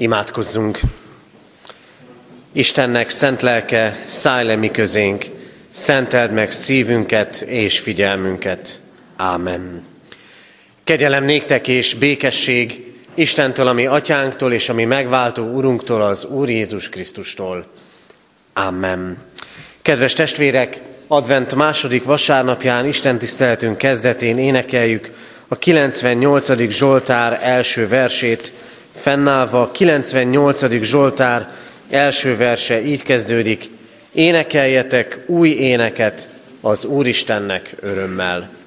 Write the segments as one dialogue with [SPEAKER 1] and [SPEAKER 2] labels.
[SPEAKER 1] Imádkozzunk! Istennek szent lelke, szállj le mi közénk, szenteld meg szívünket és figyelmünket. Ámen. Kegyelem néktek és békesség Istentől, ami atyánktól és ami megváltó Urunktól, az Úr Jézus Krisztustól. Amen. Kedves testvérek, advent második vasárnapján Isten tiszteletünk kezdetén énekeljük a 98. Zsoltár első versét, fennállva 98. Zsoltár első verse így kezdődik, énekeljetek új éneket az Úristennek örömmel.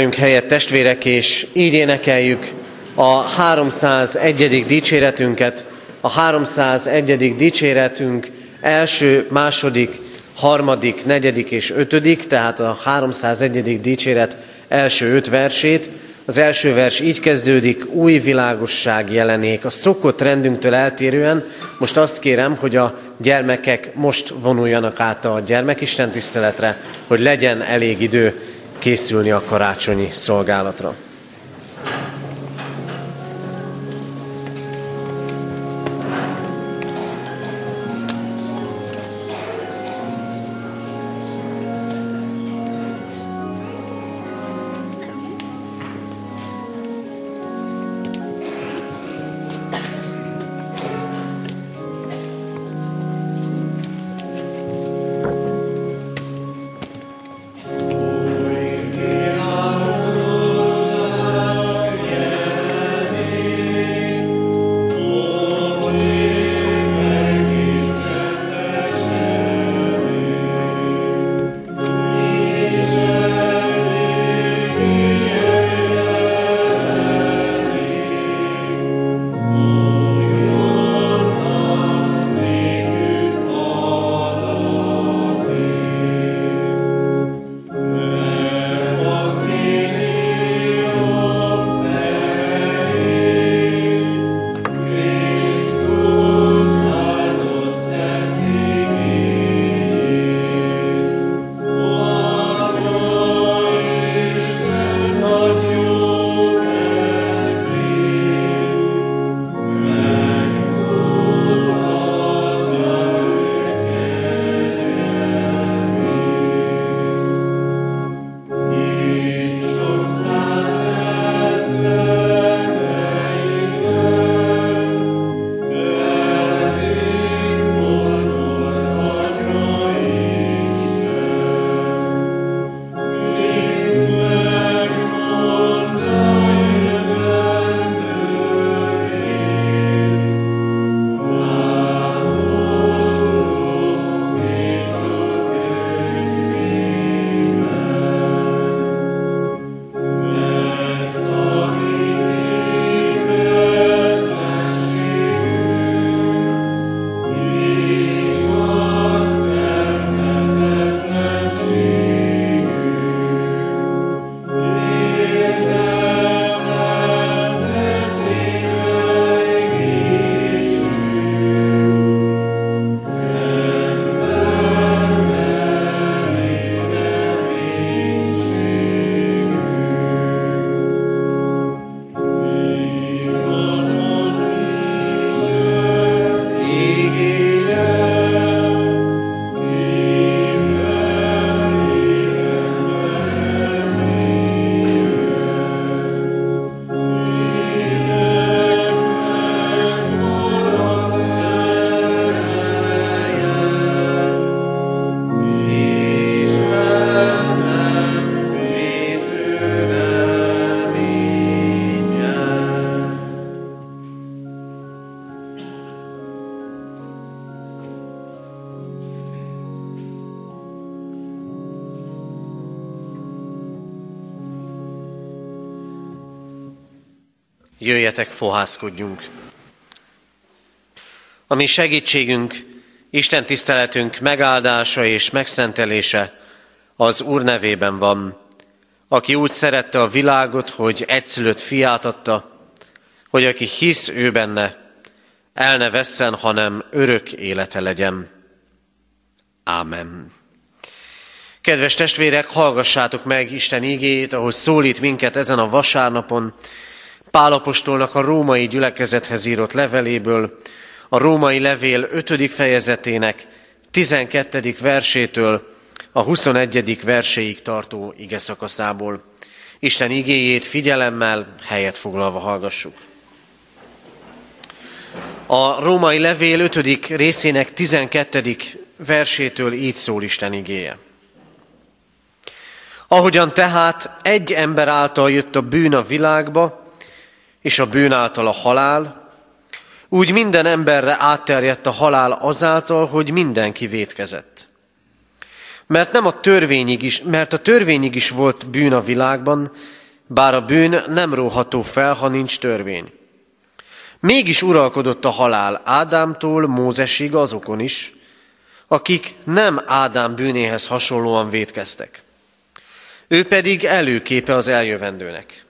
[SPEAKER 1] Foglaljunk helyet testvérek, és így énekeljük a 301. dicséretünket, a 301. dicséretünk első, második, harmadik, negyedik és ötödik, tehát a 301. dicséret első öt versét. Az első vers így kezdődik, új világosság jelenék. A szokott rendünktől eltérően most azt kérem, hogy a gyermekek most vonuljanak át a gyermekisten tiszteletre, hogy legyen elég idő készülni a karácsonyi szolgálatra. Jöjjetek, fohászkodjunk. A mi segítségünk, Isten tiszteletünk megáldása és megszentelése az Úr nevében van, aki úgy szerette a világot, hogy egyszülött fiát adta, hogy aki hisz ő benne, el ne vesszen, hanem örök élete legyen. Ámen. Kedves testvérek, hallgassátok meg Isten igét, ahogy szólít minket ezen a vasárnapon, Pálapostolnak a római gyülekezethez írott leveléből, a római levél 5. fejezetének 12. versétől a 21. verséig tartó ige szakaszából. Isten igéjét figyelemmel, helyet foglalva hallgassuk. A római levél 5. részének 12. versétől így szól Isten igéje. Ahogyan tehát egy ember által jött a bűn a világba, és a bűn által a halál, úgy minden emberre átterjedt a halál azáltal, hogy mindenki vétkezett. Mert nem a törvényig is, mert a törvényig is volt bűn a világban, bár a bűn nem róható fel, ha nincs törvény. Mégis uralkodott a halál Ádámtól Mózesig azokon is, akik nem Ádám bűnéhez hasonlóan vétkeztek. Ő pedig előképe az eljövendőnek.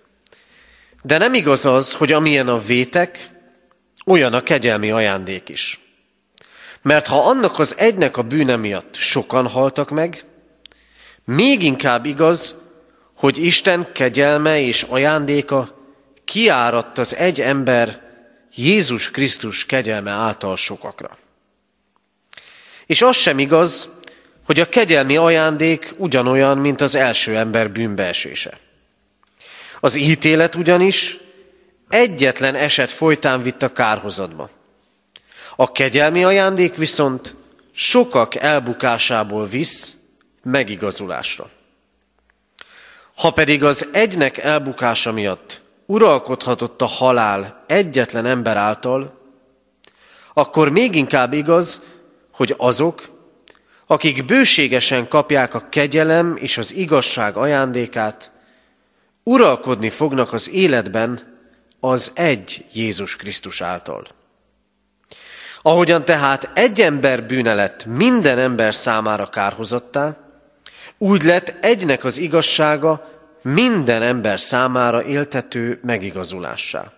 [SPEAKER 1] De nem igaz az, hogy amilyen a vétek, olyan a kegyelmi ajándék is. Mert ha annak az egynek a bűne miatt sokan haltak meg, még inkább igaz, hogy Isten kegyelme és ajándéka kiáradt az egy ember Jézus Krisztus kegyelme által sokakra. És az sem igaz, hogy a kegyelmi ajándék ugyanolyan, mint az első ember bűnbeesése. Az ítélet ugyanis egyetlen eset folytán vitt a kárhozatba. A kegyelmi ajándék viszont sokak elbukásából visz megigazulásra. Ha pedig az egynek elbukása miatt uralkodhatott a halál egyetlen ember által, akkor még inkább igaz, hogy azok, akik bőségesen kapják a kegyelem és az igazság ajándékát, uralkodni fognak az életben az egy Jézus Krisztus által. Ahogyan tehát egy ember bűne lett minden ember számára kárhozottá, úgy lett egynek az igazsága minden ember számára éltető megigazulássá.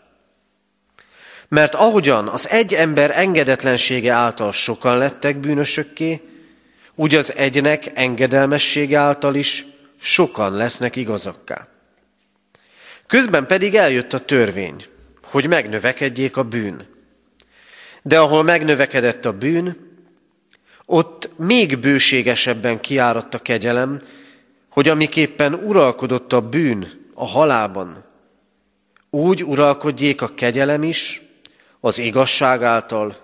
[SPEAKER 1] Mert ahogyan az egy ember engedetlensége által sokan lettek bűnösökké, úgy az egynek engedelmessége által is sokan lesznek igazakká. Közben pedig eljött a törvény, hogy megnövekedjék a bűn. De ahol megnövekedett a bűn, ott még bőségesebben kiáradt a kegyelem, hogy amiképpen uralkodott a bűn a halálban, úgy uralkodjék a kegyelem is az igazság által,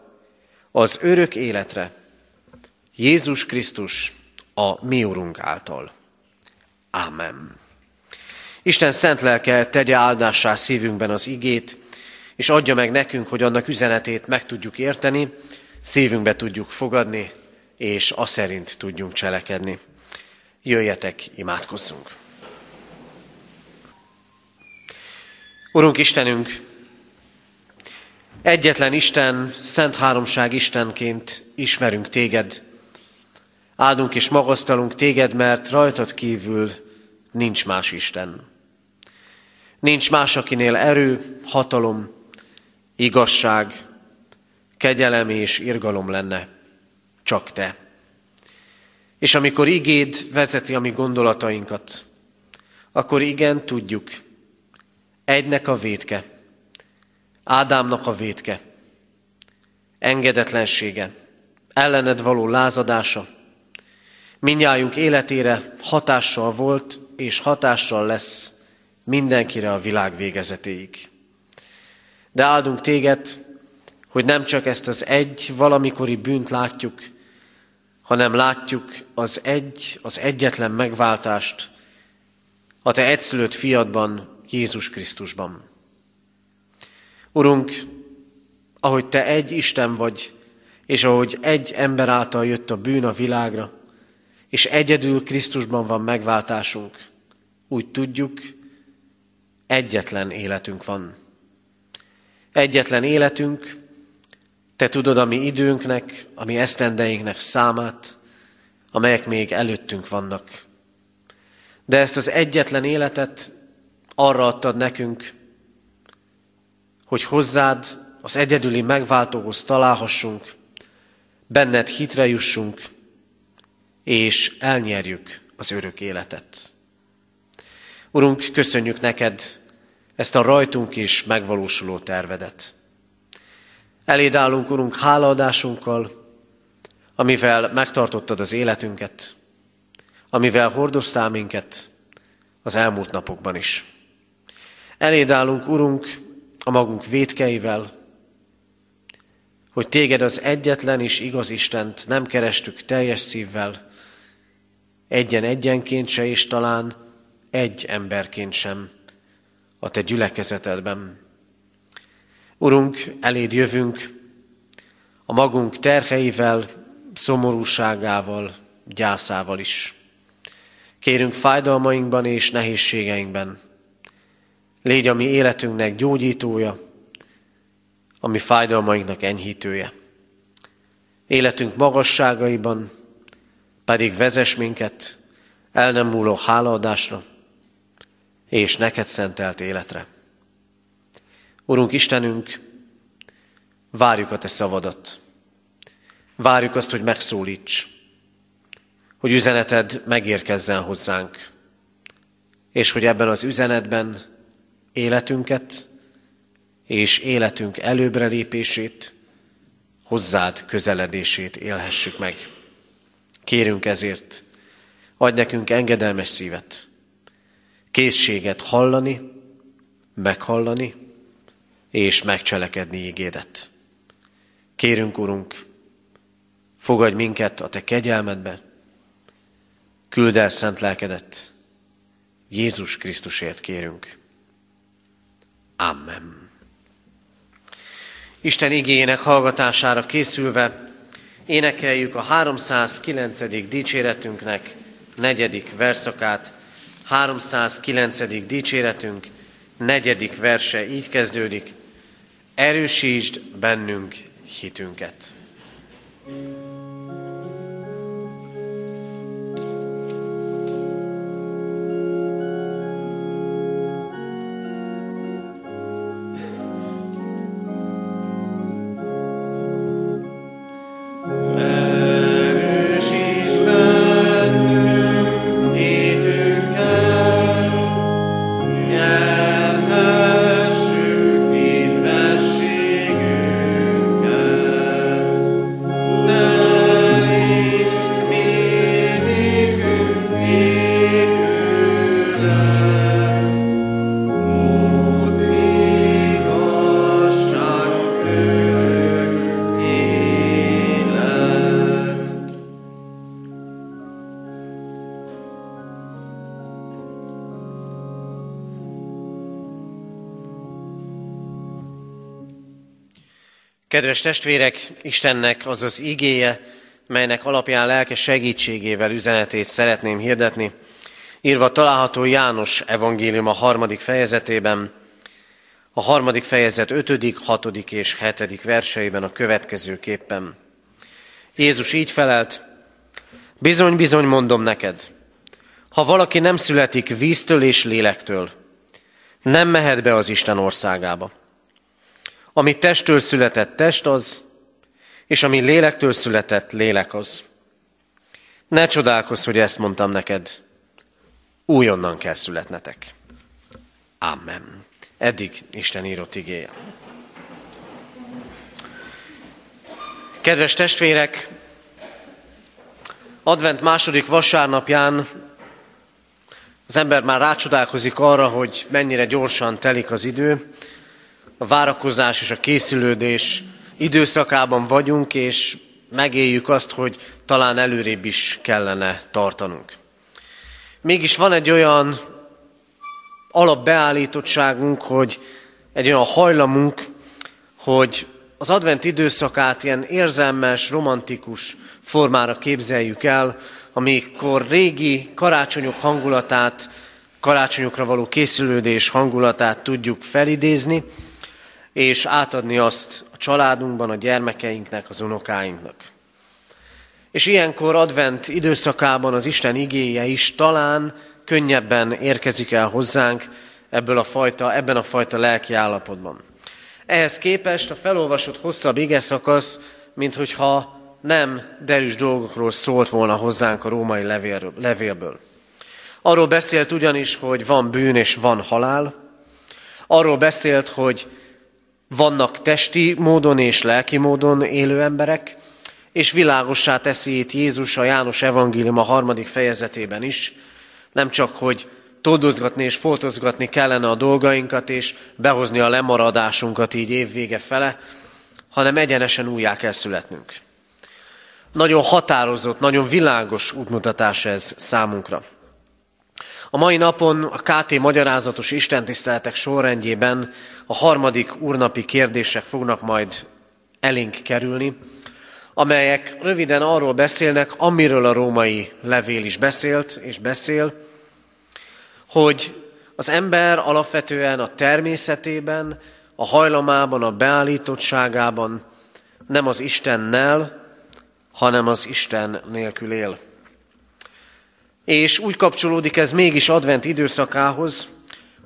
[SPEAKER 1] az örök életre, Jézus Krisztus, a mi Urunk által. Ámen. Isten szent lelke tegye áldássá szívünkben az igét, és adja meg nekünk, hogy annak üzenetét meg tudjuk érteni, szívünkbe tudjuk fogadni, és a szerint tudjunk cselekedni. Jöjjetek, imádkozzunk! Urunk Istenünk, egyetlen Isten, Szent Háromság Istenként ismerünk Téged. Áldunk és magasztalunk Téged, mert rajtad kívül nincs más Isten. Nincs más, akinél erő, hatalom, igazság, kegyelem és irgalom lenne, csak Te. És amikor igéd vezeti a mi gondolatainkat, akkor igen, tudjuk, egynek a vétke, Ádámnak a vétke, engedetlensége, ellened való lázadása, minnyájunk életére hatással volt és hatással lesz mindenkire a világ végezetéig. De áldunk téged, hogy nem csak ezt az egy valamikori bűnt látjuk, hanem látjuk az egy, az egyetlen megváltást a te egyszülött fiadban, Jézus Krisztusban. Urunk, ahogy te egy Isten vagy, és ahogy egy ember által jött a bűn a világra, és egyedül Krisztusban van megváltásunk, úgy tudjuk, egyetlen életünk van, egyetlen életünk, te tudod a mi időnknek, a mi esztendeinknek számát, amelyek még előttünk vannak. De ezt az egyetlen életet arra adtad nekünk, hogy hozzád az egyedüli megváltóhoz találhassunk, benned hitre jussunk, és elnyerjük az örök életet. Urunk, köszönjük neked ezt a rajtunk is megvalósuló tervedet. Eléd állunk, Urunk, hálaadásunkkal, amivel megtartottad az életünket, amivel hordoztál minket az elmúlt napokban is. Eléd állunk, Urunk, a magunk védkeivel, hogy téged az egyetlen és igaz Istent nem kerestük teljes szívvel, egyen-egyenként se, és talán egy emberként sem a te gyülekezetedben. Urunk, eléd jövünk a magunk terheivel, szomorúságával, gyászával is. Kérünk fájdalmainkban és nehézségeinkben. Légy a mi életünknek gyógyítója, a mi fájdalmainknak enyhítője. Életünk magasságaiban pedig vezes minket el nem múló hálaadásra és neked szentelt életre. Urunk Istenünk, várjuk a Te szavadat. Várjuk azt, hogy megszólíts, hogy üzeneted megérkezzen hozzánk, és hogy ebben az üzenetben életünket és életünk előbbre lépését, hozzád közeledését élhessük meg. Kérünk ezért, adj nekünk engedelmes szívet, készséget hallani, meghallani és megcselekedni ígédet. Kérünk, Urunk, fogadj minket a Te kegyelmedbe, küld el szent lelkedet, Jézus Krisztusért kérünk. Amen. Isten igényének hallgatására készülve énekeljük a 309. dicséretünknek negyedik verszakát. 309. dicséretünk negyedik verse így kezdődik. Erősítsd bennünk hitünket. thank you Kedves testvérek, Istennek az az igéje, melynek alapján lelke segítségével üzenetét szeretném hirdetni, írva található János evangélium a harmadik fejezetében, a harmadik fejezet ötödik, hatodik és hetedik verseiben a következőképpen. Jézus így felelt, bizony, bizony mondom neked, ha valaki nem születik víztől és lélektől, nem mehet be az Isten országába. Ami testtől született test az, és ami lélektől született lélek az. Ne csodálkozz, hogy ezt mondtam neked. Újonnan kell születnetek. Amen. Eddig Isten írott igéje. Kedves testvérek, advent második vasárnapján az ember már rácsodálkozik arra, hogy mennyire gyorsan telik az idő, a várakozás és a készülődés időszakában vagyunk, és megéljük azt, hogy talán előrébb is kellene tartanunk. Mégis van egy olyan alapbeállítottságunk, hogy egy olyan hajlamunk, hogy az advent időszakát ilyen érzelmes, romantikus formára képzeljük el, amikor régi karácsonyok hangulatát, karácsonyokra való készülődés hangulatát tudjuk felidézni, és átadni azt a családunkban, a gyermekeinknek, az unokáinknak. És ilyenkor advent időszakában az Isten igéje is talán könnyebben érkezik el hozzánk ebből a fajta, ebben a fajta lelki állapotban. Ehhez képest a felolvasott hosszabb ige szakasz, mint hogyha nem derűs dolgokról szólt volna hozzánk a római levélből. Arról beszélt ugyanis, hogy van bűn és van halál. Arról beszélt, hogy vannak testi módon és lelki módon élő emberek, és világossá teszi itt Jézus a János evangélium a harmadik fejezetében is, nem csak, hogy toldozgatni és foltozgatni kellene a dolgainkat, és behozni a lemaradásunkat így évvége fele, hanem egyenesen újjá kell születnünk. Nagyon határozott, nagyon világos útmutatás ez számunkra. A mai napon a KT magyarázatos istentiszteletek sorrendjében a harmadik úrnapi kérdések fognak majd elénk kerülni, amelyek röviden arról beszélnek, amiről a római levél is beszélt és beszél, hogy az ember alapvetően a természetében, a hajlamában, a beállítottságában nem az Istennel, hanem az Isten nélkül él. És úgy kapcsolódik ez mégis advent időszakához,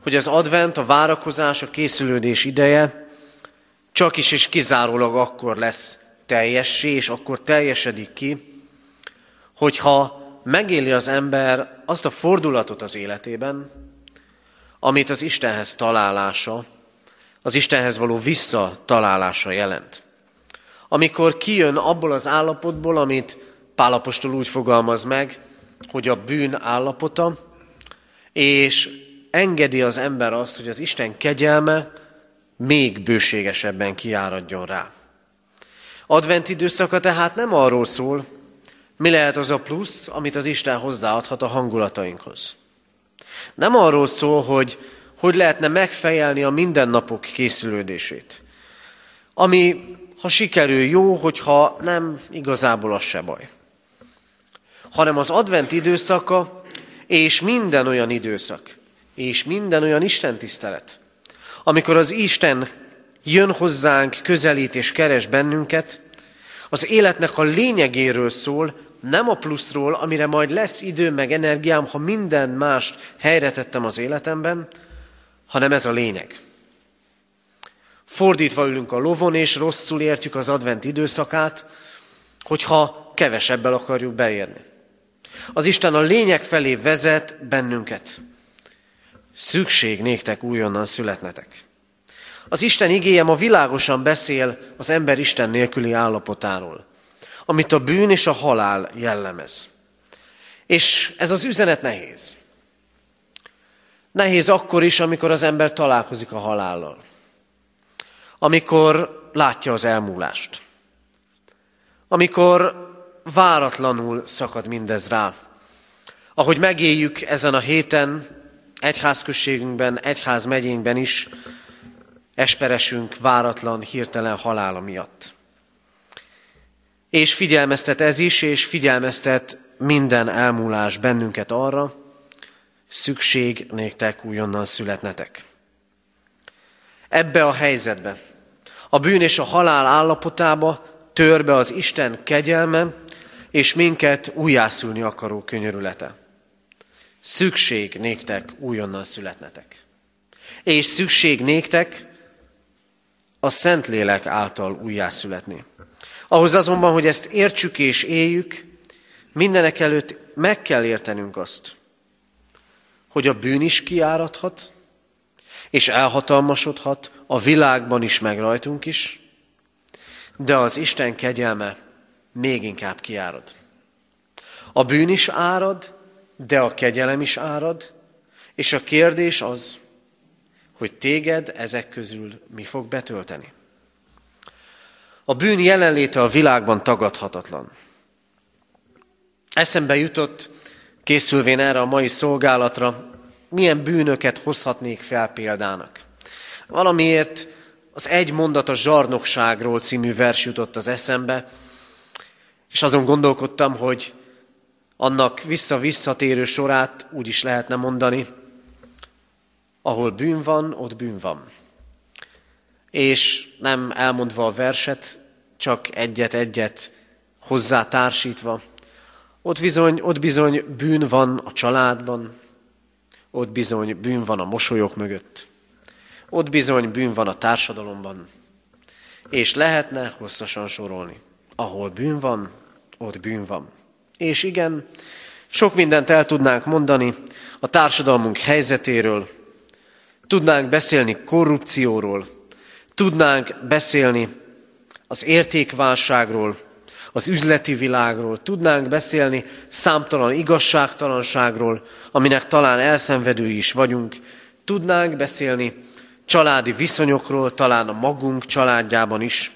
[SPEAKER 1] hogy az advent, a várakozás, a készülődés ideje csak is és kizárólag akkor lesz teljessé, és akkor teljesedik ki, hogyha megéli az ember azt a fordulatot az életében, amit az Istenhez találása, az Istenhez való visszatalálása jelent. Amikor kijön abból az állapotból, amit Pálapostól úgy fogalmaz meg, hogy a bűn állapota, és engedi az ember azt, hogy az Isten kegyelme még bőségesebben kiáradjon rá. Advent időszaka tehát nem arról szól, mi lehet az a plusz, amit az Isten hozzáadhat a hangulatainkhoz. Nem arról szól, hogy hogy lehetne megfejelni a mindennapok készülődését. Ami, ha sikerül, jó, hogyha nem, igazából az se baj hanem az advent időszaka és minden olyan időszak, és minden olyan Isten tisztelet, amikor az Isten jön hozzánk, közelít és keres bennünket, az életnek a lényegéről szól, nem a pluszról, amire majd lesz idő meg energiám, ha minden mást helyre tettem az életemben, hanem ez a lényeg. Fordítva ülünk a lovon, és rosszul értjük az advent időszakát, hogyha kevesebbel akarjuk beérni. Az Isten a lényeg felé vezet bennünket. Szükség néktek újonnan születnetek. Az Isten igéje ma világosan beszél az ember Isten nélküli állapotáról, amit a bűn és a halál jellemez. És ez az üzenet nehéz. Nehéz akkor is, amikor az ember találkozik a halállal. Amikor látja az elmúlást. Amikor váratlanul szakad mindez rá. Ahogy megéljük ezen a héten, egyházközségünkben, egyház megyénkben is, esperesünk váratlan, hirtelen halála miatt. És figyelmeztet ez is, és figyelmeztet minden elmúlás bennünket arra, szükség néktek újonnan születnetek. Ebbe a helyzetbe, a bűn és a halál állapotába tör be az Isten kegyelme, és minket újjászülni akaró könyörülete. Szükség néktek újonnan születnetek. És szükség néktek a Szentlélek által újjászületni. Ahhoz azonban, hogy ezt értsük és éljük, mindenek előtt meg kell értenünk azt, hogy a bűn is kiáradhat, és elhatalmasodhat, a világban is, meg rajtunk is, de az Isten kegyelme még inkább kiárad. A bűn is árad, de a kegyelem is árad, és a kérdés az, hogy téged ezek közül mi fog betölteni. A bűn jelenléte a világban tagadhatatlan. Eszembe jutott, készülvén erre a mai szolgálatra, milyen bűnöket hozhatnék fel példának. Valamiért az Egy mondat a zsarnokságról című vers jutott az eszembe, és azon gondolkodtam, hogy annak vissza-visszatérő sorát úgy is lehetne mondani, ahol bűn van, ott bűn van. és nem elmondva a verset, csak egyet-egyet hozzá társítva. Ott bizony, ott bizony bűn van a családban, ott bizony bűn van a mosolyok mögött, ott bizony bűn van a társadalomban, és lehetne hosszasan sorolni. Ahol bűn van, ott bűn van. És igen, sok mindent el tudnánk mondani a társadalmunk helyzetéről, tudnánk beszélni korrupcióról, tudnánk beszélni az értékválságról, az üzleti világról, tudnánk beszélni számtalan igazságtalanságról, aminek talán elszenvedői is vagyunk, tudnánk beszélni családi viszonyokról, talán a magunk családjában is.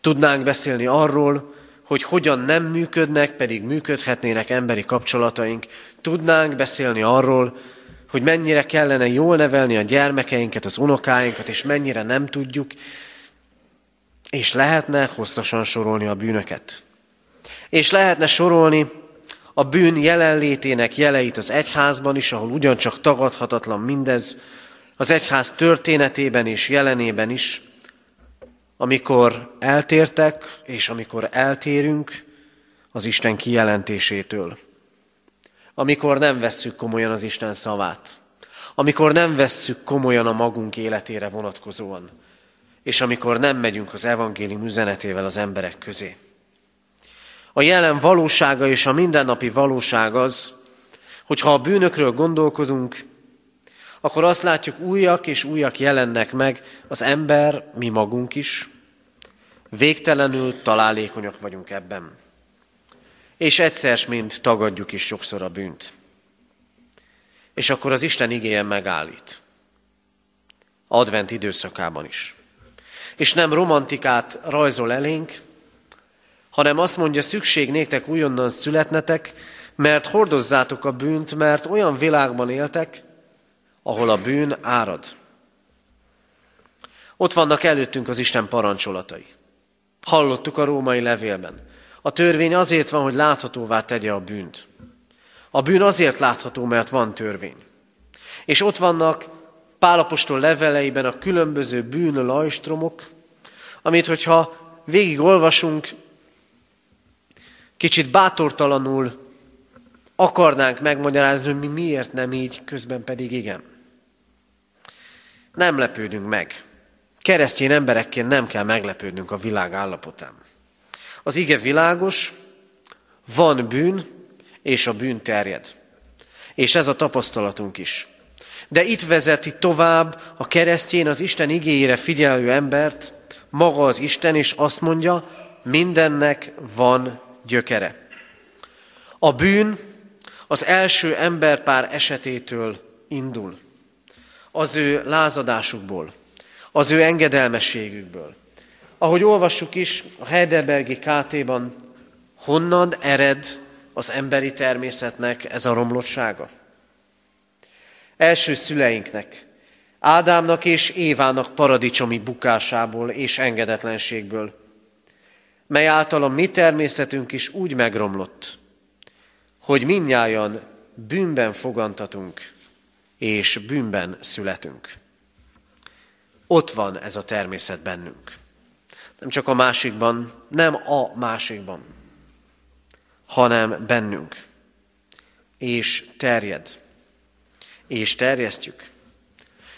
[SPEAKER 1] Tudnánk beszélni arról, hogy hogyan nem működnek, pedig működhetnének emberi kapcsolataink. Tudnánk beszélni arról, hogy mennyire kellene jól nevelni a gyermekeinket, az unokáinkat, és mennyire nem tudjuk, és lehetne hosszasan sorolni a bűnöket. És lehetne sorolni a bűn jelenlétének jeleit az egyházban is, ahol ugyancsak tagadhatatlan mindez, az egyház történetében és jelenében is, amikor eltértek, és amikor eltérünk az Isten kijelentésétől. Amikor nem vesszük komolyan az Isten szavát. Amikor nem vesszük komolyan a magunk életére vonatkozóan. És amikor nem megyünk az evangélium üzenetével az emberek közé. A jelen valósága és a mindennapi valóság az, hogy ha a bűnökről gondolkodunk, akkor azt látjuk, újak és újak jelennek meg, az ember, mi magunk is, végtelenül találékonyak vagyunk ebben. És egyszer, mint tagadjuk is sokszor a bűnt. És akkor az Isten igéje megállít. Advent időszakában is. És nem romantikát rajzol elénk, hanem azt mondja, szükség néktek újonnan születnetek, mert hordozzátok a bűnt, mert olyan világban éltek, ahol a bűn árad. Ott vannak előttünk az Isten parancsolatai. Hallottuk a római levélben. A törvény azért van, hogy láthatóvá tegye a bűnt. A bűn azért látható, mert van törvény. És ott vannak Pálapostól leveleiben a különböző bűn lajstromok, amit hogyha végigolvasunk, kicsit bátortalanul akarnánk megmagyarázni, hogy mi miért nem így, közben pedig igen. Nem lepődünk meg. Keresztény emberekként nem kell meglepődnünk a világ állapotán. Az ige világos, van bűn, és a bűn terjed. És ez a tapasztalatunk is. De itt vezeti tovább a keresztjén az Isten igéjére figyelő embert, maga az Isten, és azt mondja, mindennek van gyökere. A bűn az első emberpár esetétől indul. Az ő lázadásukból, az ő engedelmességükből. Ahogy olvassuk is a Heidelbergi KT-ban, honnan ered az emberi természetnek ez a romlottsága? Első szüleinknek, Ádámnak és Évának paradicsomi bukásából és engedetlenségből, mely által a mi természetünk is úgy megromlott, hogy minnyájan bűnben fogantatunk, és bűnben születünk. Ott van ez a természet bennünk. Nem csak a másikban, nem a másikban, hanem bennünk. És terjed. És terjesztjük.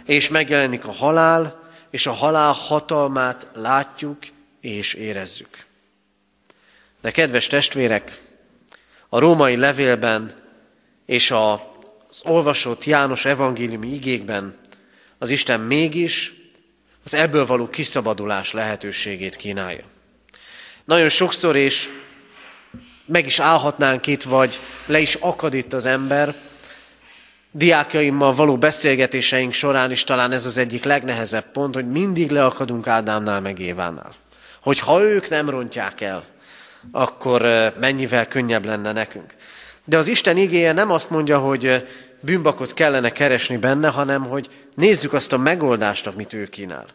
[SPEAKER 1] És megjelenik a halál, és a halál hatalmát látjuk és érezzük. De kedves testvérek, a római levélben és az olvasott János evangéliumi igékben az Isten mégis az ebből való kiszabadulás lehetőségét kínálja. Nagyon sokszor és meg is állhatnánk itt, vagy le is akad itt az ember, diákjaimmal való beszélgetéseink során is talán ez az egyik legnehezebb pont, hogy mindig leakadunk Ádámnál meg Évánál. Hogy ha ők nem rontják el, akkor mennyivel könnyebb lenne nekünk. De az Isten igéje nem azt mondja, hogy bűnbakot kellene keresni benne, hanem hogy nézzük azt a megoldást, amit ő kínál.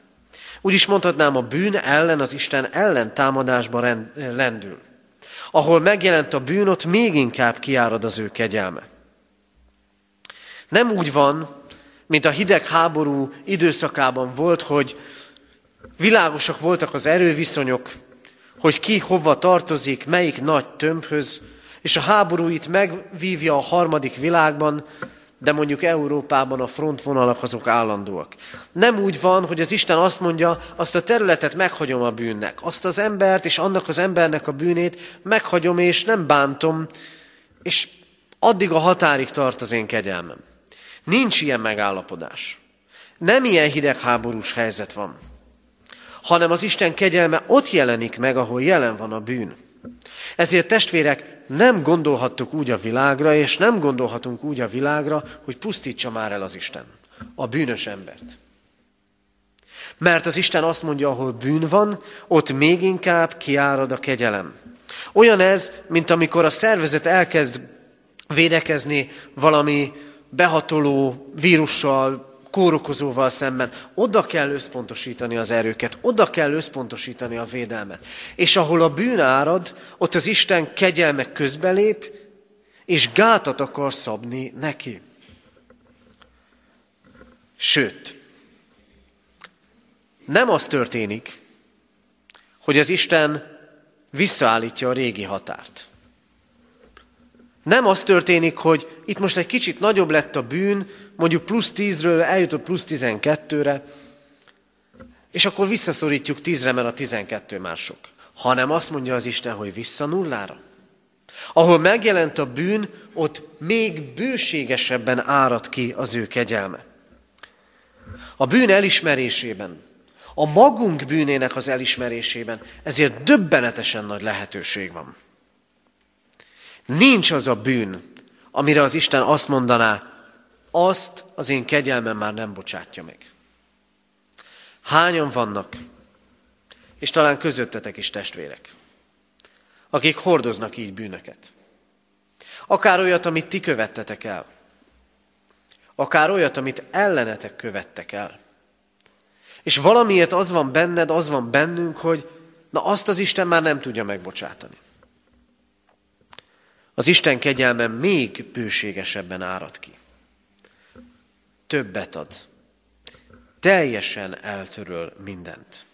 [SPEAKER 1] Úgy is mondhatnám, a bűn ellen az Isten ellen támadásba lendül. Ahol megjelent a bűn, ott még inkább kiárad az ő kegyelme. Nem úgy van, mint a hidegháború időszakában volt, hogy Világosak voltak az erőviszonyok, hogy ki hova tartozik, melyik nagy tömbhöz, és a háború itt megvívja a harmadik világban, de mondjuk Európában a frontvonalak azok állandóak. Nem úgy van, hogy az Isten azt mondja, azt a területet meghagyom a bűnnek, azt az embert és annak az embernek a bűnét meghagyom és nem bántom, és addig a határig tart az én kegyelmem. Nincs ilyen megállapodás. Nem ilyen hidegháborús helyzet van, hanem az Isten kegyelme ott jelenik meg, ahol jelen van a bűn. Ezért testvérek, nem gondolhattuk úgy a világra, és nem gondolhatunk úgy a világra, hogy pusztítsa már el az Isten a bűnös embert. Mert az Isten azt mondja, ahol bűn van, ott még inkább kiárad a kegyelem. Olyan ez, mint amikor a szervezet elkezd védekezni valami behatoló vírussal, kórokozóval szemben. Oda kell összpontosítani az erőket, oda kell összpontosítani a védelmet. És ahol a bűn árad, ott az Isten kegyelme közbelép, és gátat akar szabni neki. Sőt, nem az történik, hogy az Isten visszaállítja a régi határt. Nem az történik, hogy itt most egy kicsit nagyobb lett a bűn, mondjuk plusz tízről eljutott plusz tizenkettőre, és akkor visszaszorítjuk tízre, mert a tizenkettő már sok. Hanem azt mondja az Isten, hogy vissza nullára. Ahol megjelent a bűn, ott még bőségesebben árad ki az ő kegyelme. A bűn elismerésében, a magunk bűnének az elismerésében, ezért döbbenetesen nagy lehetőség van. Nincs az a bűn, amire az Isten azt mondaná, azt az én kegyelmem már nem bocsátja meg. Hányan vannak, és talán közöttetek is testvérek, akik hordoznak így bűnöket. Akár olyat, amit ti követtetek el, akár olyat, amit ellenetek követtek el. És valamiért az van benned, az van bennünk, hogy na azt az Isten már nem tudja megbocsátani. Az Isten kegyelme még bőségesebben árad ki. Többet ad. Teljesen eltöröl mindent.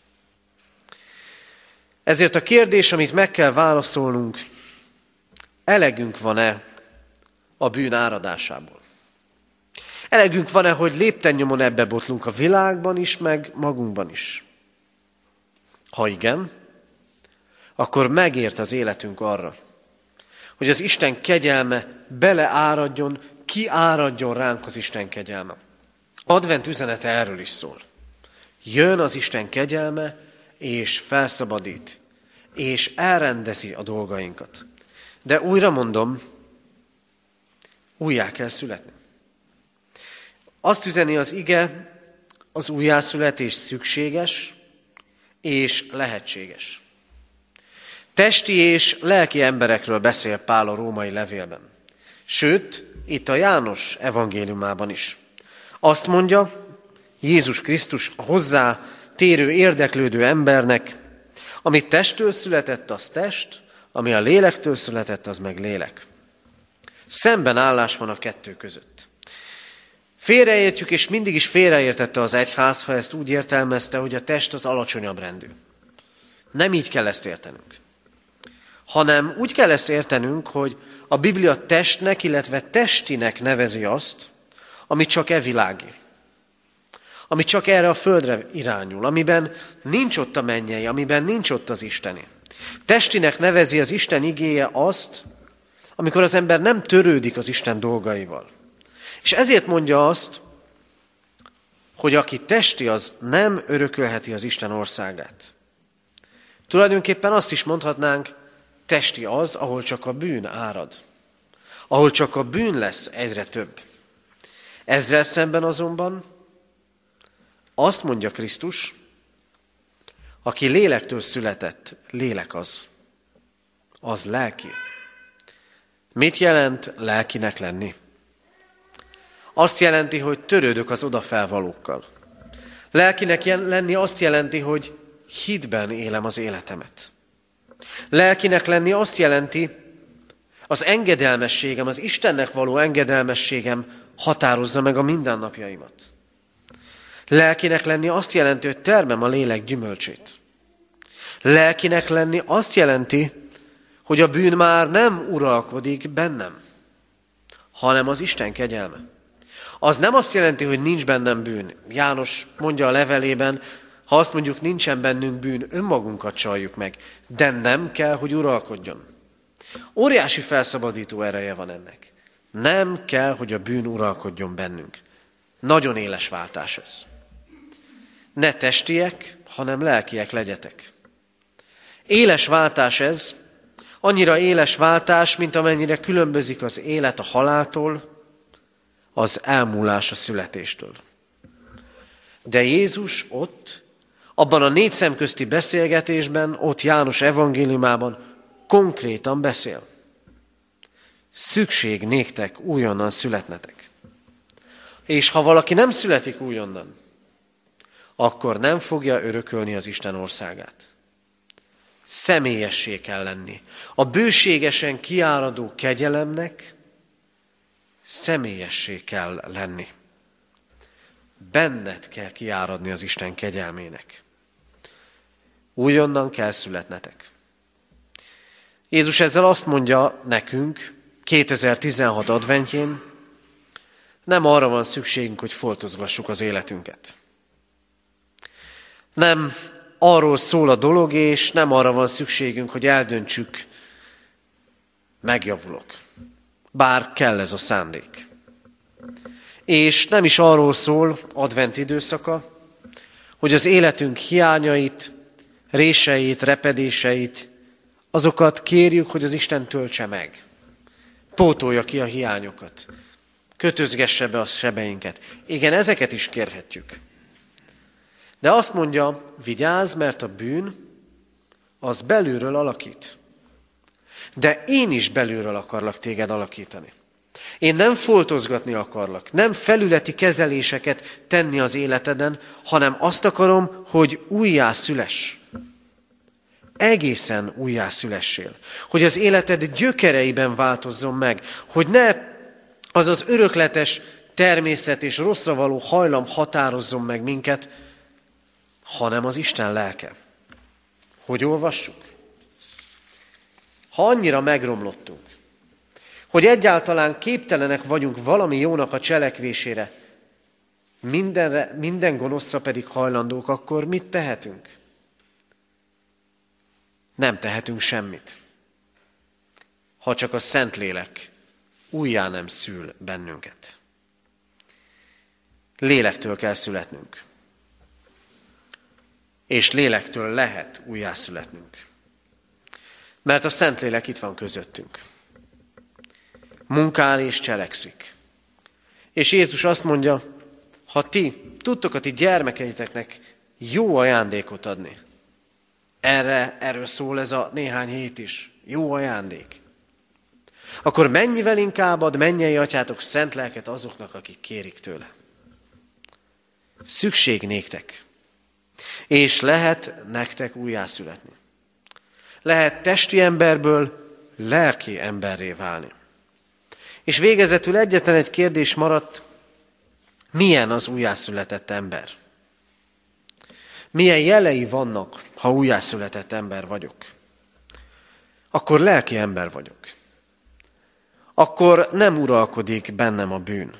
[SPEAKER 1] Ezért a kérdés, amit meg kell válaszolnunk, elegünk van-e a bűn áradásából? Elegünk van-e, hogy lépten nyomon ebbe botlunk a világban is, meg magunkban is? Ha igen, akkor megért az életünk arra, hogy az Isten kegyelme beleáradjon, kiáradjon ránk az Isten kegyelme. Advent üzenete erről is szól. Jön az Isten kegyelme, és felszabadít, és elrendezi a dolgainkat. De újra mondom, újjá kell születni. Azt üzeni az ige, az újjászületés szükséges és lehetséges. Testi és lelki emberekről beszél Pál a római levélben. Sőt, itt a János evangéliumában is. Azt mondja, Jézus Krisztus a hozzá térő, érdeklődő embernek, ami testtől született, az test, ami a lélektől született, az meg lélek. Szemben állás van a kettő között. Félreértjük, és mindig is félreértette az egyház, ha ezt úgy értelmezte, hogy a test az alacsonyabb rendű. Nem így kell ezt értenünk hanem úgy kell ezt értenünk, hogy a Biblia testnek, illetve testinek nevezi azt, ami csak e világi. Ami csak erre a földre irányul, amiben nincs ott a mennyei, amiben nincs ott az Isteni. Testinek nevezi az Isten igéje azt, amikor az ember nem törődik az Isten dolgaival. És ezért mondja azt, hogy aki testi, az nem örökölheti az Isten országát. Tulajdonképpen azt is mondhatnánk, Testi az, ahol csak a bűn árad. Ahol csak a bűn lesz egyre több. Ezzel szemben azonban azt mondja Krisztus, aki lélektől született, lélek az. Az lelki. Mit jelent lelkinek lenni? Azt jelenti, hogy törődök az odafelvalókkal. Lelkinek lenni azt jelenti, hogy hitben élem az életemet. Lelkinek lenni azt jelenti, az engedelmességem, az Istennek való engedelmességem határozza meg a mindennapjaimat. Lelkinek lenni azt jelenti, hogy termem a lélek gyümölcsét. Lelkinek lenni azt jelenti, hogy a bűn már nem uralkodik bennem, hanem az Isten kegyelme. Az nem azt jelenti, hogy nincs bennem bűn. János mondja a levelében, ha azt mondjuk nincsen bennünk bűn, önmagunkat csaljuk meg, de nem kell, hogy uralkodjon. Óriási felszabadító ereje van ennek. Nem kell, hogy a bűn uralkodjon bennünk. Nagyon éles váltás ez. Ne testiek, hanem lelkiek legyetek. Éles váltás ez, annyira éles váltás, mint amennyire különbözik az élet a haláltól, az elmúlás a születéstől. De Jézus ott, abban a négy szemközti beszélgetésben, ott János evangéliumában konkrétan beszél. Szükség néktek újonnan születnetek. És ha valaki nem születik újonnan, akkor nem fogja örökölni az Isten országát. Személyessé kell lenni. A bőségesen kiáradó kegyelemnek személyessé kell lenni. Benned kell kiáradni az Isten kegyelmének. Újonnan kell születnetek. Jézus ezzel azt mondja nekünk 2016 adventjén, nem arra van szükségünk, hogy foltozgassuk az életünket. Nem arról szól a dolog, és nem arra van szükségünk, hogy eldöntsük, megjavulok. Bár kell ez a szándék. És nem is arról szól advent időszaka, hogy az életünk hiányait, réseit, repedéseit, azokat kérjük, hogy az Isten töltse meg. Pótolja ki a hiányokat. Kötözgesse be a sebeinket. Igen, ezeket is kérhetjük. De azt mondja, vigyázz, mert a bűn az belülről alakít. De én is belülről akarlak téged alakítani. Én nem foltozgatni akarlak, nem felületi kezeléseket tenni az életeden, hanem azt akarom, hogy újjá szüles. Egészen újjá szülessél. Hogy az életed gyökereiben változzon meg. Hogy ne az az örökletes természet és rosszra való hajlam határozzon meg minket, hanem az Isten lelke. Hogy olvassuk? Ha annyira megromlottunk, hogy egyáltalán képtelenek vagyunk valami jónak a cselekvésére, mindenre, minden gonoszra pedig hajlandók, akkor mit tehetünk? Nem tehetünk semmit. Ha csak a Szentlélek újjá nem szül bennünket. Lélektől kell születnünk és lélektől lehet újjászületnünk. Mert a Szentlélek itt van közöttünk. Munkál és cselekszik. És Jézus azt mondja, ha ti tudtok a ti gyermekeiteknek jó ajándékot adni, erre, erről szól ez a néhány hét is, jó ajándék, akkor mennyivel inkább ad mennyei atyátok szent lelket azoknak, akik kérik tőle. Szükség néktek és lehet nektek újjászületni. Lehet testi emberből lelki emberré válni. És végezetül egyetlen egy kérdés maradt, milyen az újjászületett ember? Milyen jelei vannak, ha újjászületett ember vagyok? Akkor lelki ember vagyok. Akkor nem uralkodik bennem a bűn.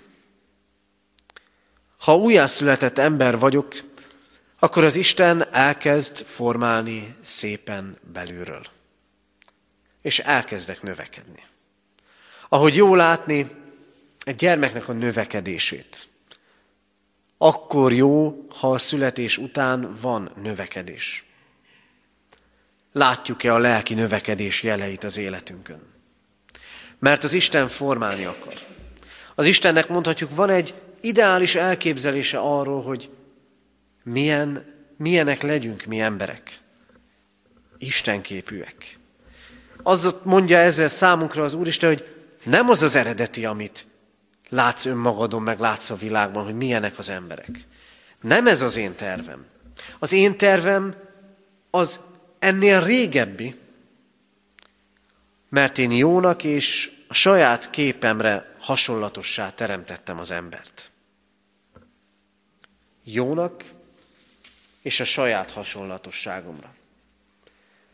[SPEAKER 1] Ha újjászületett ember vagyok, akkor az Isten elkezd formálni szépen belülről. És elkezdek növekedni. Ahogy jó látni egy gyermeknek a növekedését. Akkor jó, ha a születés után van növekedés. Látjuk-e a lelki növekedés jeleit az életünkön? Mert az Isten formálni akar. Az Istennek mondhatjuk, van egy ideális elképzelése arról, hogy milyen, milyenek legyünk mi emberek. Istenképűek. Az mondja ezzel számunkra az Úristen, hogy nem az az eredeti, amit látsz önmagadon, meg látsz a világban, hogy milyenek az emberek. Nem ez az én tervem. Az én tervem az ennél régebbi, mert én jónak és a saját képemre hasonlatossá teremtettem az embert. jónak és a saját hasonlatosságomra.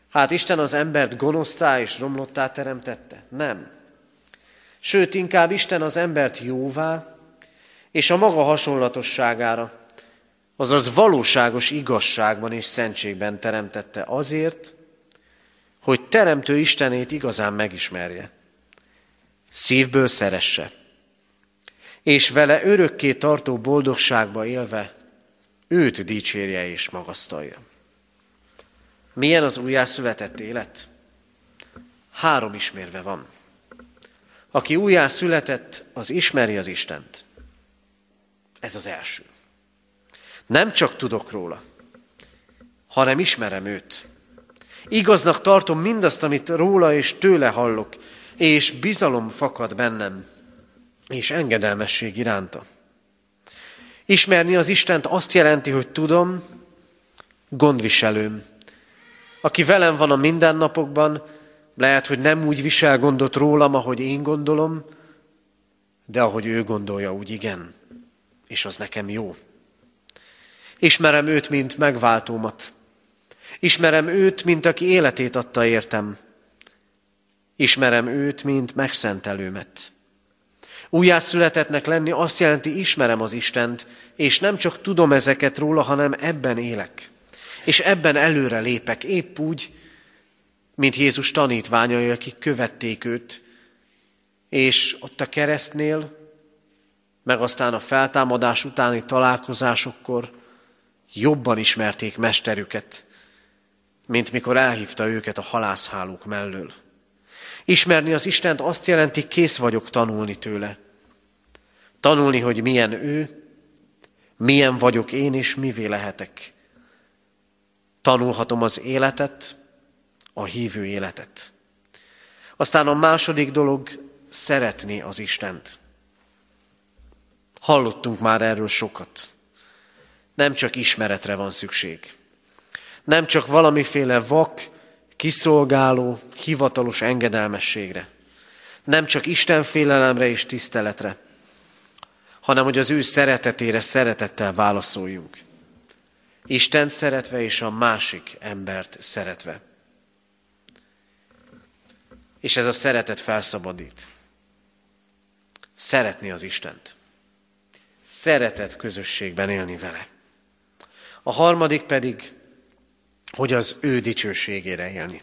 [SPEAKER 1] Hát Isten az embert gonosztá és romlottá teremtette? Nem. Sőt, inkább Isten az embert jóvá és a maga hasonlatosságára, azaz valóságos igazságban és szentségben teremtette azért, hogy teremtő Istenét igazán megismerje, szívből szeresse, és vele örökké tartó boldogságba élve őt dicsérje és magasztalja. Milyen az újjászületett élet? Három ismérve van. Aki újjászületett, az ismeri az Istent. Ez az első. Nem csak tudok róla, hanem ismerem őt. Igaznak tartom mindazt, amit róla és tőle hallok, és bizalom fakad bennem, és engedelmesség iránta. Ismerni az Istent azt jelenti, hogy tudom, gondviselőm, aki velem van a mindennapokban, lehet, hogy nem úgy visel gondot rólam, ahogy én gondolom, de ahogy ő gondolja, úgy igen. És az nekem jó. Ismerem őt, mint megváltómat. Ismerem őt, mint aki életét adta értem. Ismerem őt, mint megszentelőmet. Újjászületetnek lenni azt jelenti, ismerem az Istent, és nem csak tudom ezeket róla, hanem ebben élek. És ebben előre lépek, épp úgy, mint Jézus tanítványai, akik követték őt, és ott a keresztnél, meg aztán a feltámadás utáni találkozásokkor jobban ismerték mesterüket, mint mikor elhívta őket a halászhálók mellől. Ismerni az Istent azt jelenti, kész vagyok tanulni tőle. Tanulni, hogy milyen ő, milyen vagyok én, és mivé lehetek. Tanulhatom az életet, a hívő életet. Aztán a második dolog, szeretni az Istent. Hallottunk már erről sokat. Nem csak ismeretre van szükség. Nem csak valamiféle vak, kiszolgáló, hivatalos engedelmességre. Nem csak Isten félelemre és tiszteletre, hanem hogy az ő szeretetére szeretettel válaszoljunk. Isten szeretve és a másik embert szeretve. És ez a szeretet felszabadít. Szeretni az Istent. Szeretet közösségben élni vele. A harmadik pedig, hogy az ő dicsőségére élni.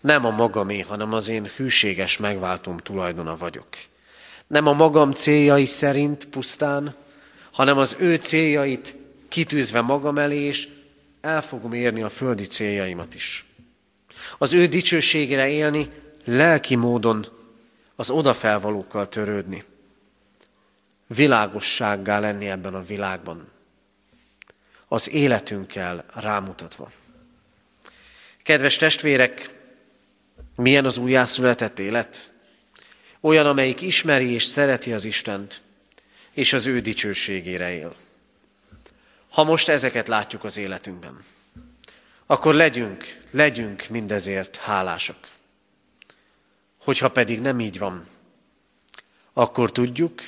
[SPEAKER 1] Nem a magamé, hanem az én hűséges megváltom tulajdona vagyok. Nem a magam céljai szerint pusztán, hanem az ő céljait kitűzve magam elé, és el fogom érni a földi céljaimat is. Az ő dicsőségére élni, lelki módon az odafelvalókkal törődni. Világossággá lenni ebben a világban. Az életünkkel rámutatva. Kedves testvérek, milyen az újjászületett élet? Olyan, amelyik ismeri és szereti az Istent, és az ő dicsőségére él. Ha most ezeket látjuk az életünkben, akkor legyünk, legyünk mindezért hálásak. Hogyha pedig nem így van, akkor tudjuk,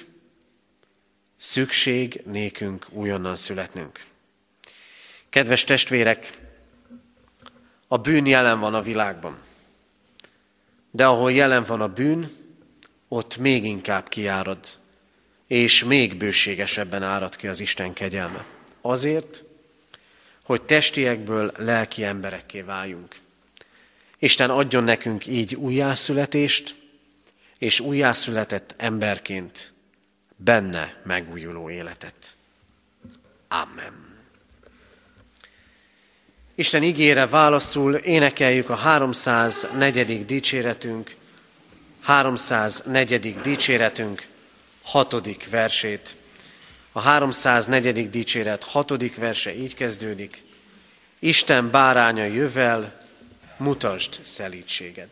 [SPEAKER 1] szükség nékünk újonnan születnünk. Kedves testvérek, a bűn jelen van a világban. De ahol jelen van a bűn, ott még inkább kiárad, és még bőségesebben árad ki az Isten kegyelme. Azért, hogy testiekből lelki emberekké váljunk. Isten adjon nekünk így újjászületést, és újjászületett emberként benne megújuló életet. Amen. Isten ígére válaszul énekeljük a 304. dicséretünk, 304. dicséretünk hatodik versét. A 304. dicséret hatodik verse így kezdődik. Isten báránya jövel, mutasd szelítséged.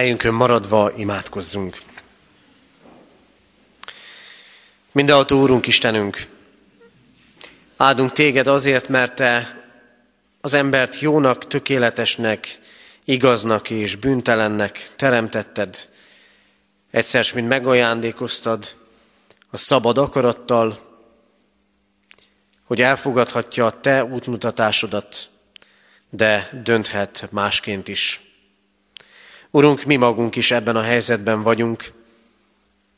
[SPEAKER 1] Helyünkön maradva imádkozzunk. Mindenható Úrunk Istenünk, áldunk Téged azért, mert Te az embert jónak, tökéletesnek, igaznak és bűntelennek teremtetted, egyszer, mint megajándékoztad a szabad akarattal, hogy elfogadhatja a Te útmutatásodat, de dönthet másként is. Urunk, mi magunk is ebben a helyzetben vagyunk,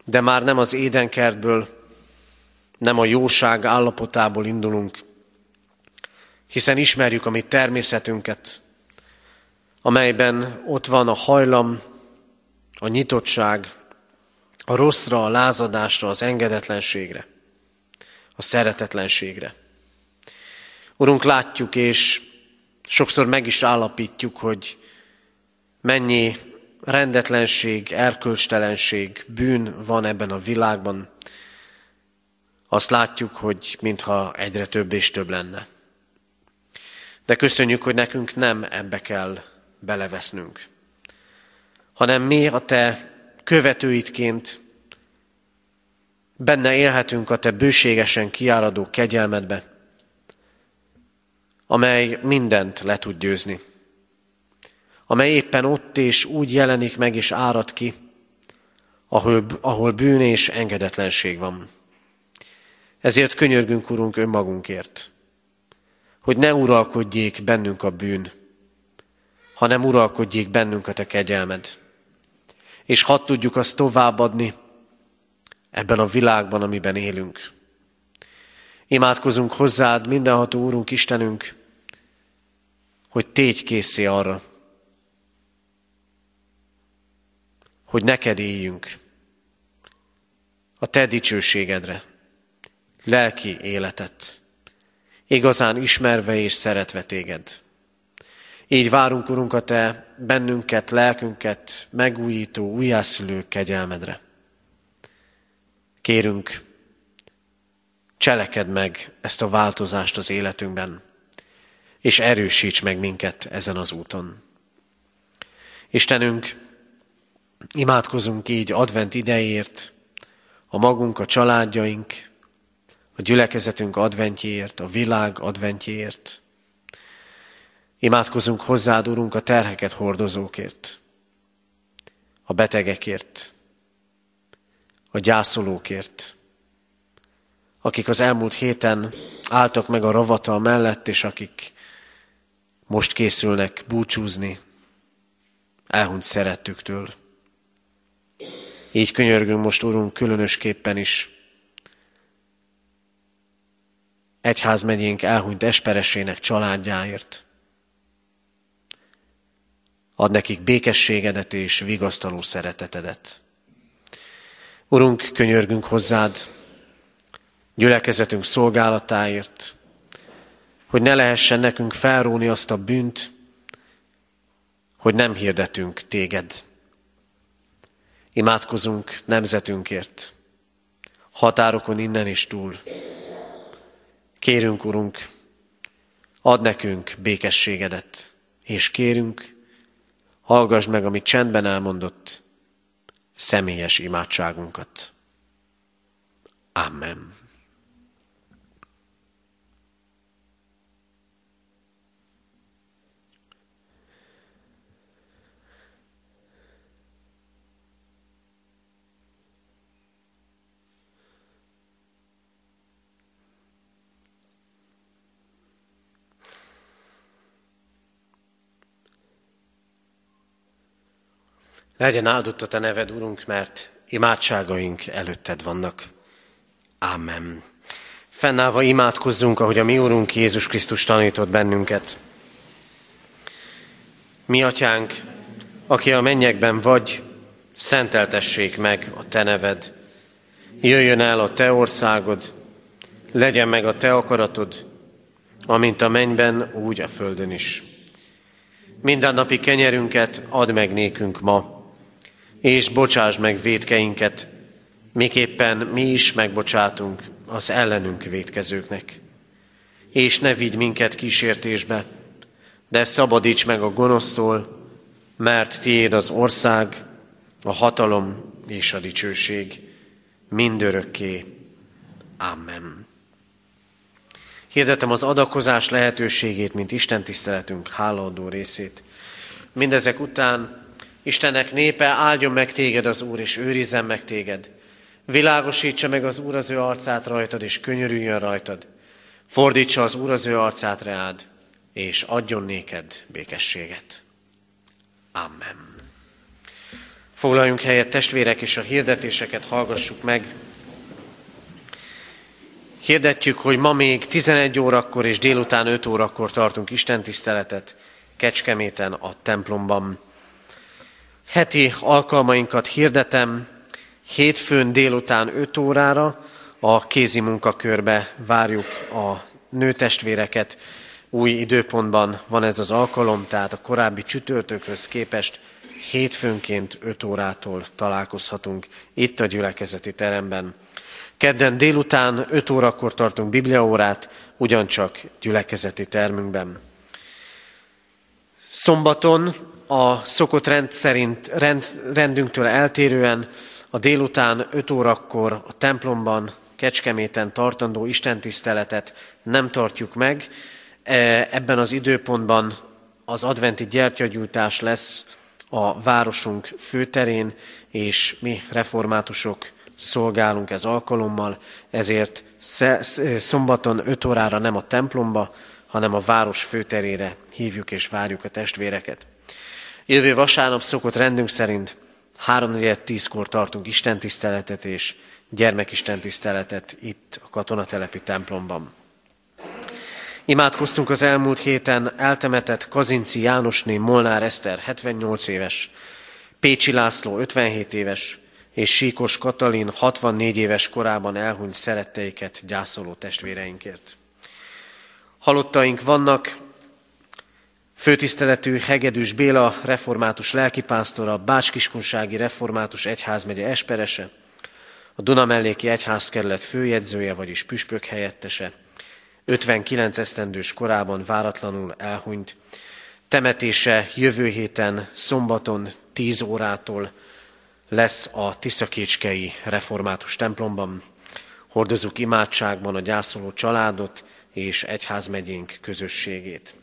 [SPEAKER 1] de már nem az édenkertből, nem a jóság állapotából indulunk, hiszen ismerjük a mi természetünket, amelyben ott van a hajlam, a nyitottság, a rosszra, a lázadásra, az engedetlenségre, a szeretetlenségre. Urunk, látjuk, és sokszor meg is állapítjuk, hogy mennyi rendetlenség, erkölcstelenség, bűn van ebben a világban, azt látjuk, hogy mintha egyre több és több lenne. De köszönjük, hogy nekünk nem ebbe kell belevesznünk, hanem mi a te követőidként benne élhetünk a te bőségesen kiáradó kegyelmedbe, amely mindent le tud győzni amely éppen ott és úgy jelenik meg és árad ki, ahol, ahol bűn és engedetlenség van. Ezért könyörgünk, Urunk, önmagunkért, hogy ne uralkodjék bennünk a bűn, hanem uralkodjék bennünk a Te kegyelmed. És hadd tudjuk azt továbbadni ebben a világban, amiben élünk. Imádkozunk hozzád, mindenható Úrunk, Istenünk, hogy tégy készé arra, hogy neked éljünk a te dicsőségedre, lelki életet, igazán ismerve és szeretve téged. Így várunk, Urunk, a Te bennünket, lelkünket megújító, újjászülő kegyelmedre. Kérünk, cseleked meg ezt a változást az életünkben, és erősíts meg minket ezen az úton. Istenünk, Imádkozunk így advent idejért, a magunk, a családjaink, a gyülekezetünk adventjéért, a világ adventjéért. Imádkozunk hozzád, Urunk, a terheket hordozókért, a betegekért, a gyászolókért, akik az elmúlt héten álltak meg a ravatal mellett, és akik most készülnek búcsúzni elhunyt szerettüktől. Így könyörgünk most, Urunk, különösképpen is egyházmegyénk elhunyt esperesének családjáért. Ad nekik békességedet és vigasztaló szeretetedet. Urunk, könyörgünk hozzád gyülekezetünk szolgálatáért, hogy ne lehessen nekünk felróni azt a bűnt, hogy nem hirdetünk téged. Imádkozunk nemzetünkért, határokon innen is túl. Kérünk, Urunk, ad nekünk békességedet, és kérünk, hallgass meg, amit csendben elmondott, személyes imádságunkat. Amen. Legyen áldott a Te neved, Urunk, mert imádságaink előtted vannak. Amen. Fennállva imádkozzunk, ahogy a mi Úrunk Jézus Krisztus tanított bennünket. Mi, Atyánk, aki a mennyekben vagy, szenteltessék meg a Te neved. Jöjjön el a Te országod, legyen meg a Te akaratod, amint a mennyben, úgy a földön is. Mindennapi kenyerünket add meg nékünk ma, és bocsáss meg védkeinket, miképpen mi is megbocsátunk az ellenünk védkezőknek. És ne vigy minket kísértésbe, de szabadíts meg a gonosztól, mert tiéd az ország, a hatalom és a dicsőség mindörökké. Amen. Hirdetem az adakozás lehetőségét, mint Isten tiszteletünk hálaadó részét. Mindezek után Istennek népe áldjon meg téged az Úr, és őrizzen meg téged. Világosítsa meg az Úr az ő arcát rajtad, és könyörüljön rajtad. Fordítsa az Úr az ő arcát reád, és adjon néked békességet. Amen. Foglaljunk helyet, testvérek, és a hirdetéseket hallgassuk meg. Hirdetjük, hogy ma még 11 órakor és délután 5 órakor tartunk istentiszteletet Kecskeméten a templomban. Heti alkalmainkat hirdetem, hétfőn délután 5 órára a kézi munkakörbe várjuk a nőtestvéreket. Új időpontban van ez az alkalom, tehát a korábbi csütörtökhöz képest hétfőnként 5 órától találkozhatunk itt a gyülekezeti teremben. Kedden délután 5 órakor tartunk bibliaórát, ugyancsak gyülekezeti termünkben. Szombaton a szokott rend szerint, rend, rendünktől eltérően a délután 5 órakor a templomban, Kecskeméten tartandó istentiszteletet nem tartjuk meg. E, ebben az időpontban az adventi gyertyagyújtás lesz a városunk főterén, és mi reformátusok szolgálunk ez alkalommal, ezért szombaton 5 órára nem a templomba, hanem a város főterére hívjuk és várjuk a testvéreket. Jövő vasárnap szokott rendünk szerint 3-4-10-kor tartunk istentiszteletet és gyermekistentiszteletet itt a katonatelepi templomban. Imádkoztunk az elmúlt héten eltemetett Kazinci Jánosné Molnár Eszter 78 éves, Pécsi László 57 éves, és Síkos Katalin 64 éves korában elhunyt szeretteiket gyászoló testvéreinkért. Halottaink vannak, főtiszteletű Hegedűs Béla, református lelkipásztora, Bácskiskunsági református egyházmegye esperese, a Dunamelléki egyházkerület főjegyzője, vagyis püspök helyettese, 59 esztendős korában váratlanul elhunyt. Temetése jövő héten szombaton 10 órától lesz a Tiszakécskei református templomban. Hordozunk imádságban a gyászoló családot és egyházmegyénk közösségét.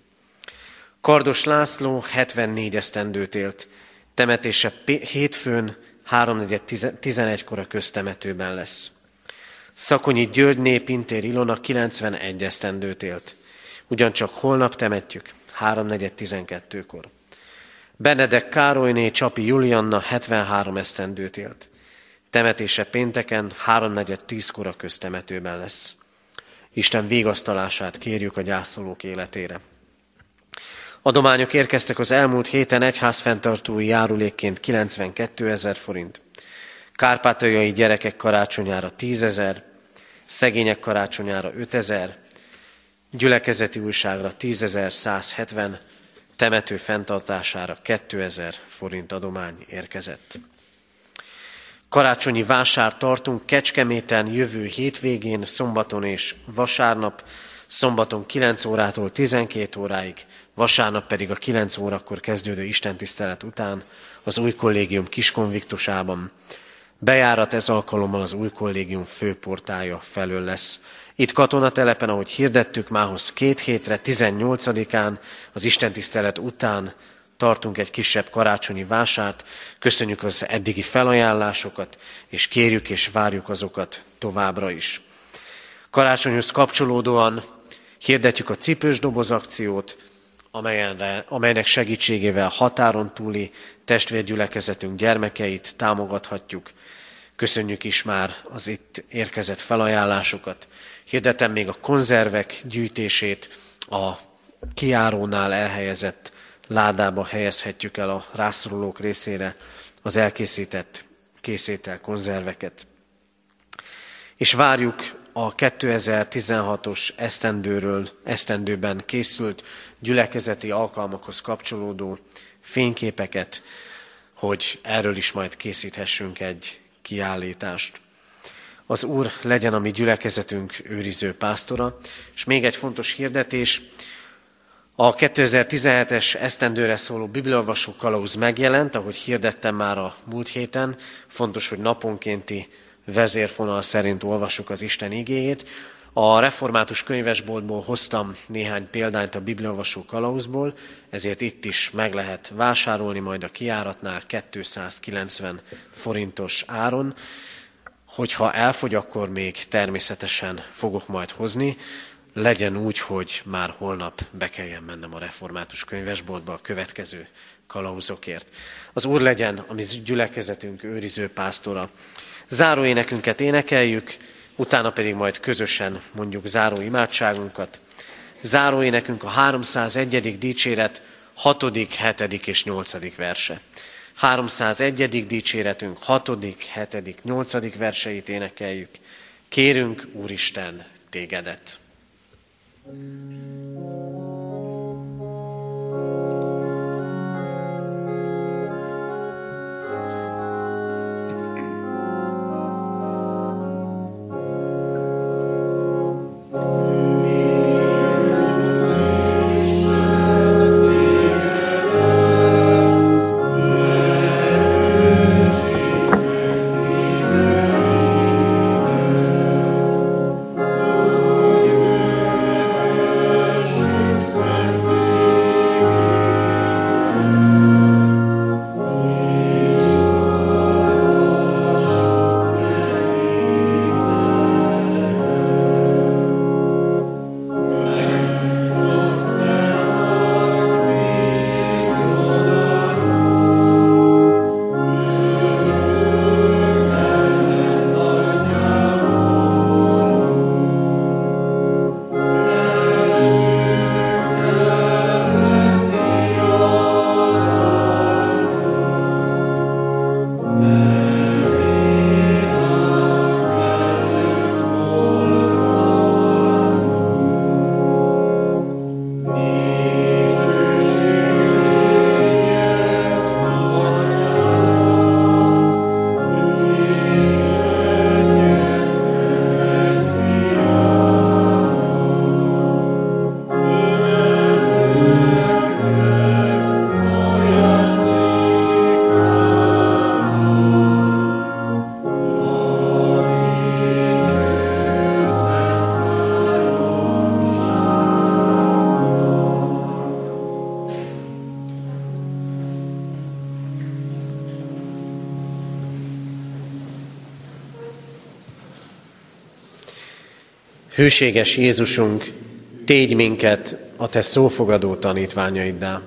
[SPEAKER 1] Kardos László 74 esztendőt élt, temetése hétfőn 3.11-kor a köztemetőben lesz. Szakonyi Györgyné Pintér Ilona 91 esztendőt élt. Ugyancsak holnap temetjük, 3.4.12-kor. Benedek Károlyné Csapi Julianna 73 esztendőt élt. Temetése pénteken 3.4.10-kor a köztemetőben lesz. Isten végasztalását kérjük a gyászolók életére. Adományok érkeztek az elmúlt héten egyházfenntartói járulékként 92 ezer forint, kárpátaljai gyerekek karácsonyára 10 ezer, szegények karácsonyára 5 ezer, gyülekezeti újságra 10.170, temető fenntartására 2000 forint adomány érkezett. Karácsonyi vásár tartunk Kecskeméten jövő hétvégén, szombaton és vasárnap, szombaton 9 órától 12 óráig, vasárnap pedig a 9 órakor kezdődő istentisztelet után az új kollégium kiskonviktusában. Bejárat ez alkalommal az új kollégium főportája felől lesz. Itt katonatelepen, ahogy hirdettük, mához két hétre, 18-án, az istentisztelet után tartunk egy kisebb karácsonyi vásárt, köszönjük az eddigi felajánlásokat, és kérjük és várjuk azokat továbbra is. Karácsonyhoz kapcsolódóan hirdetjük a cipős doboz akciót, amelynek segítségével határon túli testvérgyülekezetünk gyermekeit támogathatjuk. Köszönjük is már az itt érkezett felajánlásokat. Hirdetem még a konzervek gyűjtését, a kiárónál elhelyezett ládába helyezhetjük el a rászorulók részére az elkészített készétel konzerveket. És várjuk a 2016-os esztendőről, esztendőben készült gyülekezeti alkalmakhoz kapcsolódó fényképeket, hogy erről is majd készíthessünk egy kiállítást. Az Úr legyen a mi gyülekezetünk őriző pásztora, és még egy fontos hirdetés, A 2017-es esztendőre szóló bibliolvasó kalauz megjelent, ahogy hirdettem már a múlt héten. Fontos, hogy naponkénti vezérfonal szerint olvassuk az Isten igéjét. A református könyvesboltból hoztam néhány példányt a bibliolvasó kalauzból, ezért itt is meg lehet vásárolni majd a kiáratnál 290 forintos áron. Hogyha elfogy, akkor még természetesen fogok majd hozni legyen úgy, hogy már holnap be kelljen mennem a református könyvesboltba a következő kalauzokért. Az Úr legyen a mi gyülekezetünk őriző pásztora. Záró énekünket énekeljük, utána pedig majd közösen mondjuk záró imádságunkat. Záró énekünk a 301. dicséret 6., 7. és 8. verse. 301. dicséretünk 6., 7., 8. verseit énekeljük. Kérünk, Úristen, tégedet! Hűséges Jézusunk, tégy minket a Te szófogadó tanítványaiddá.